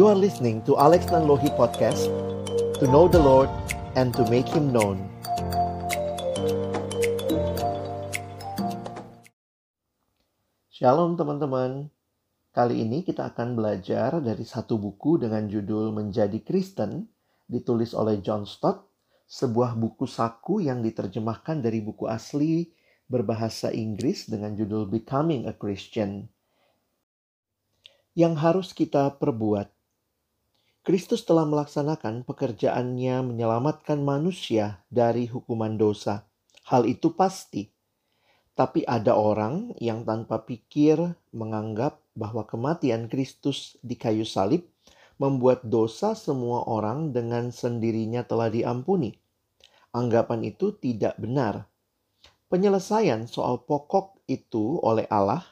You are listening to Alex Nanlohi Podcast To know the Lord and to make Him known. Shalom teman-teman. Kali ini kita akan belajar dari satu buku dengan judul Menjadi Kristen Ditulis oleh John Stott Sebuah buku saku yang diterjemahkan dari buku asli berbahasa Inggris dengan judul Becoming a Christian yang harus kita perbuat Kristus telah melaksanakan pekerjaannya menyelamatkan manusia dari hukuman dosa. Hal itu pasti. Tapi ada orang yang tanpa pikir menganggap bahwa kematian Kristus di kayu salib membuat dosa semua orang dengan sendirinya telah diampuni. Anggapan itu tidak benar. Penyelesaian soal pokok itu oleh Allah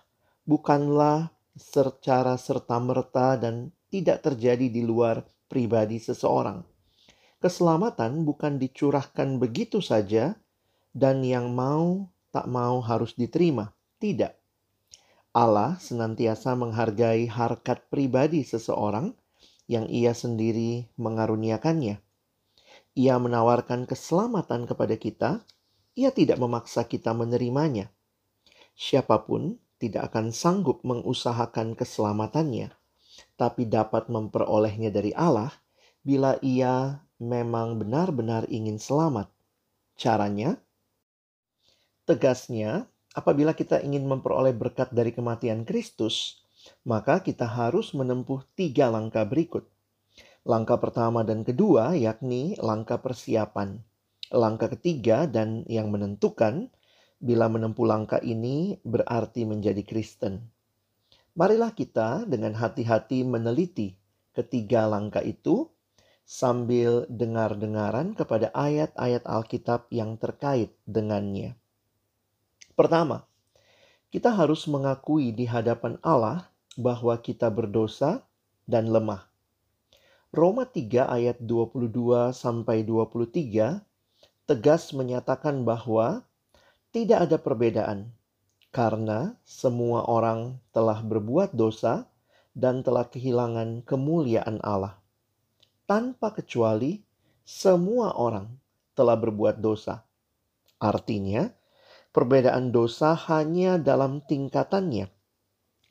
bukanlah secara serta-merta dan tidak terjadi di luar pribadi seseorang. Keselamatan bukan dicurahkan begitu saja, dan yang mau tak mau harus diterima. Tidak. Allah senantiasa menghargai harkat pribadi seseorang yang ia sendiri mengaruniakannya. Ia menawarkan keselamatan kepada kita, ia tidak memaksa kita menerimanya. Siapa pun tidak akan sanggup mengusahakan keselamatannya tapi dapat memperolehnya dari Allah bila ia memang benar-benar ingin selamat. Caranya, tegasnya, apabila kita ingin memperoleh berkat dari kematian Kristus, maka kita harus menempuh tiga langkah berikut. Langkah pertama dan kedua yakni langkah persiapan. Langkah ketiga dan yang menentukan bila menempuh langkah ini berarti menjadi Kristen. Marilah kita dengan hati-hati meneliti ketiga langkah itu sambil dengar-dengaran kepada ayat-ayat Alkitab yang terkait dengannya. Pertama, kita harus mengakui di hadapan Allah bahwa kita berdosa dan lemah. Roma 3 ayat 22 sampai 23 tegas menyatakan bahwa tidak ada perbedaan karena semua orang telah berbuat dosa dan telah kehilangan kemuliaan Allah. Tanpa kecuali, semua orang telah berbuat dosa. Artinya, perbedaan dosa hanya dalam tingkatannya,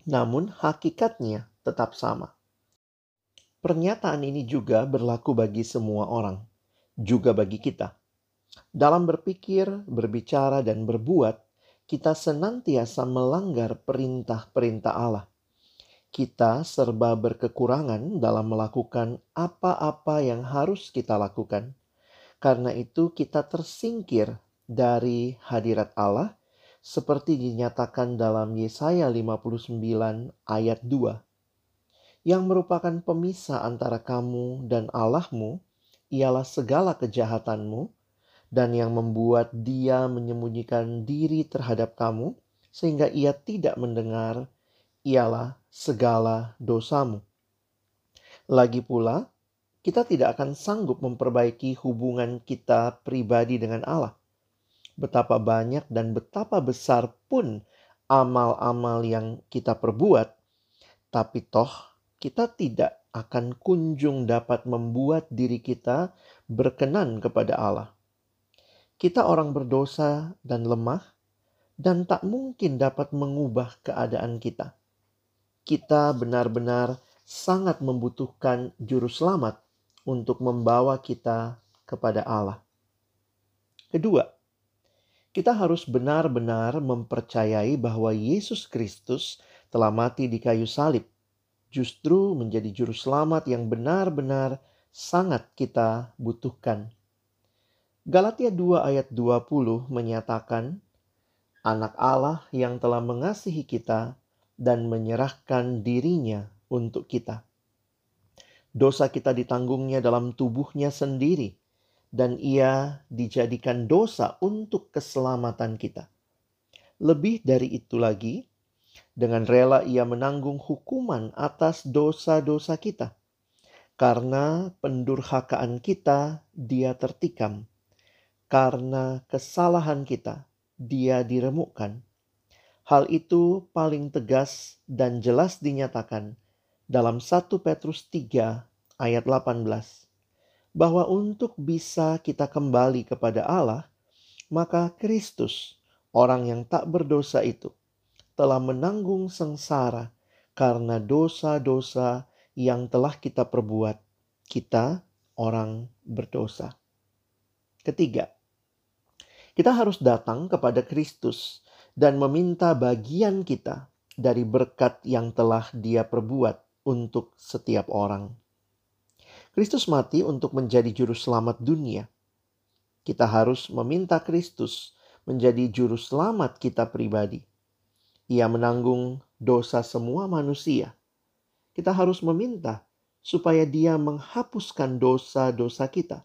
namun hakikatnya tetap sama. Pernyataan ini juga berlaku bagi semua orang, juga bagi kita. Dalam berpikir, berbicara, dan berbuat, kita senantiasa melanggar perintah-perintah Allah. Kita serba berkekurangan dalam melakukan apa-apa yang harus kita lakukan. Karena itu, kita tersingkir dari hadirat Allah, seperti dinyatakan dalam Yesaya 59 ayat 2, yang merupakan pemisah antara kamu dan Allahmu, ialah segala kejahatanmu, dan yang membuat dia menyembunyikan diri terhadap kamu, sehingga ia tidak mendengar, ialah segala dosamu. Lagi pula, kita tidak akan sanggup memperbaiki hubungan kita pribadi dengan Allah. Betapa banyak dan betapa besar pun amal-amal yang kita perbuat, tapi toh kita tidak akan kunjung dapat membuat diri kita berkenan kepada Allah. Kita orang berdosa dan lemah, dan tak mungkin dapat mengubah keadaan kita. Kita benar-benar sangat membutuhkan Juru Selamat untuk membawa kita kepada Allah. Kedua, kita harus benar-benar mempercayai bahwa Yesus Kristus telah mati di kayu salib, justru menjadi Juru Selamat yang benar-benar sangat kita butuhkan. Galatia 2 ayat 20 menyatakan, Anak Allah yang telah mengasihi kita dan menyerahkan dirinya untuk kita. Dosa kita ditanggungnya dalam tubuhnya sendiri, dan ia dijadikan dosa untuk keselamatan kita. Lebih dari itu lagi, dengan rela ia menanggung hukuman atas dosa-dosa kita. Karena pendurhakaan kita, dia tertikam karena kesalahan kita, dia diremukkan. Hal itu paling tegas dan jelas dinyatakan dalam 1 Petrus 3 ayat 18 bahwa untuk bisa kita kembali kepada Allah, maka Kristus, orang yang tak berdosa itu, telah menanggung sengsara karena dosa-dosa yang telah kita perbuat. Kita orang berdosa. Ketiga, kita harus datang kepada Kristus dan meminta bagian kita dari berkat yang telah Dia perbuat untuk setiap orang. Kristus mati untuk menjadi juru selamat dunia. Kita harus meminta Kristus menjadi juru selamat kita pribadi. Ia menanggung dosa semua manusia. Kita harus meminta supaya Dia menghapuskan dosa-dosa kita.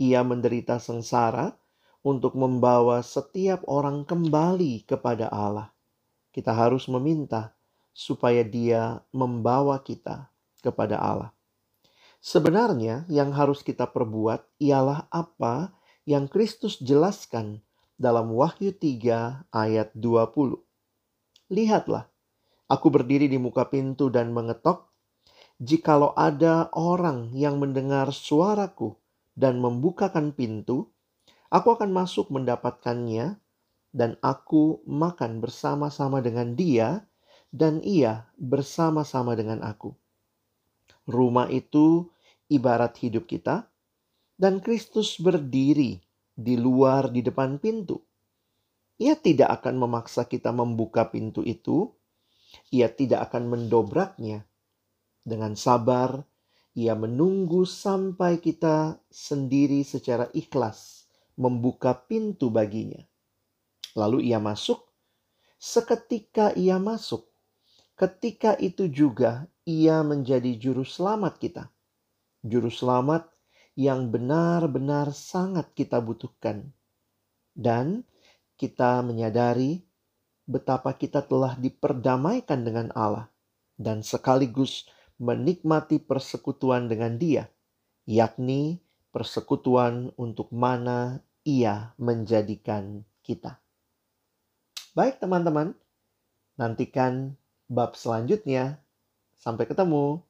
Ia menderita sengsara untuk membawa setiap orang kembali kepada Allah kita harus meminta supaya Dia membawa kita kepada Allah. Sebenarnya, yang harus kita perbuat ialah apa yang Kristus jelaskan dalam Wahyu 3 ayat 20. Lihatlah, aku berdiri di muka pintu dan mengetok. Jikalau ada orang yang mendengar suaraku dan membukakan pintu, aku akan masuk mendapatkannya dan aku makan bersama-sama dengan dia, dan ia bersama-sama dengan aku. Rumah itu ibarat hidup kita, dan Kristus berdiri di luar di depan pintu. Ia tidak akan memaksa kita membuka pintu itu, ia tidak akan mendobraknya. Dengan sabar, ia menunggu sampai kita sendiri secara ikhlas membuka pintu baginya. Lalu ia masuk. Seketika ia masuk, ketika itu juga ia menjadi juru selamat kita. Juru selamat yang benar-benar sangat kita butuhkan. Dan kita menyadari betapa kita telah diperdamaikan dengan Allah dan sekaligus menikmati persekutuan dengan Dia, yakni persekutuan untuk mana Ia menjadikan kita. Baik teman-teman, nantikan bab selanjutnya. Sampai ketemu.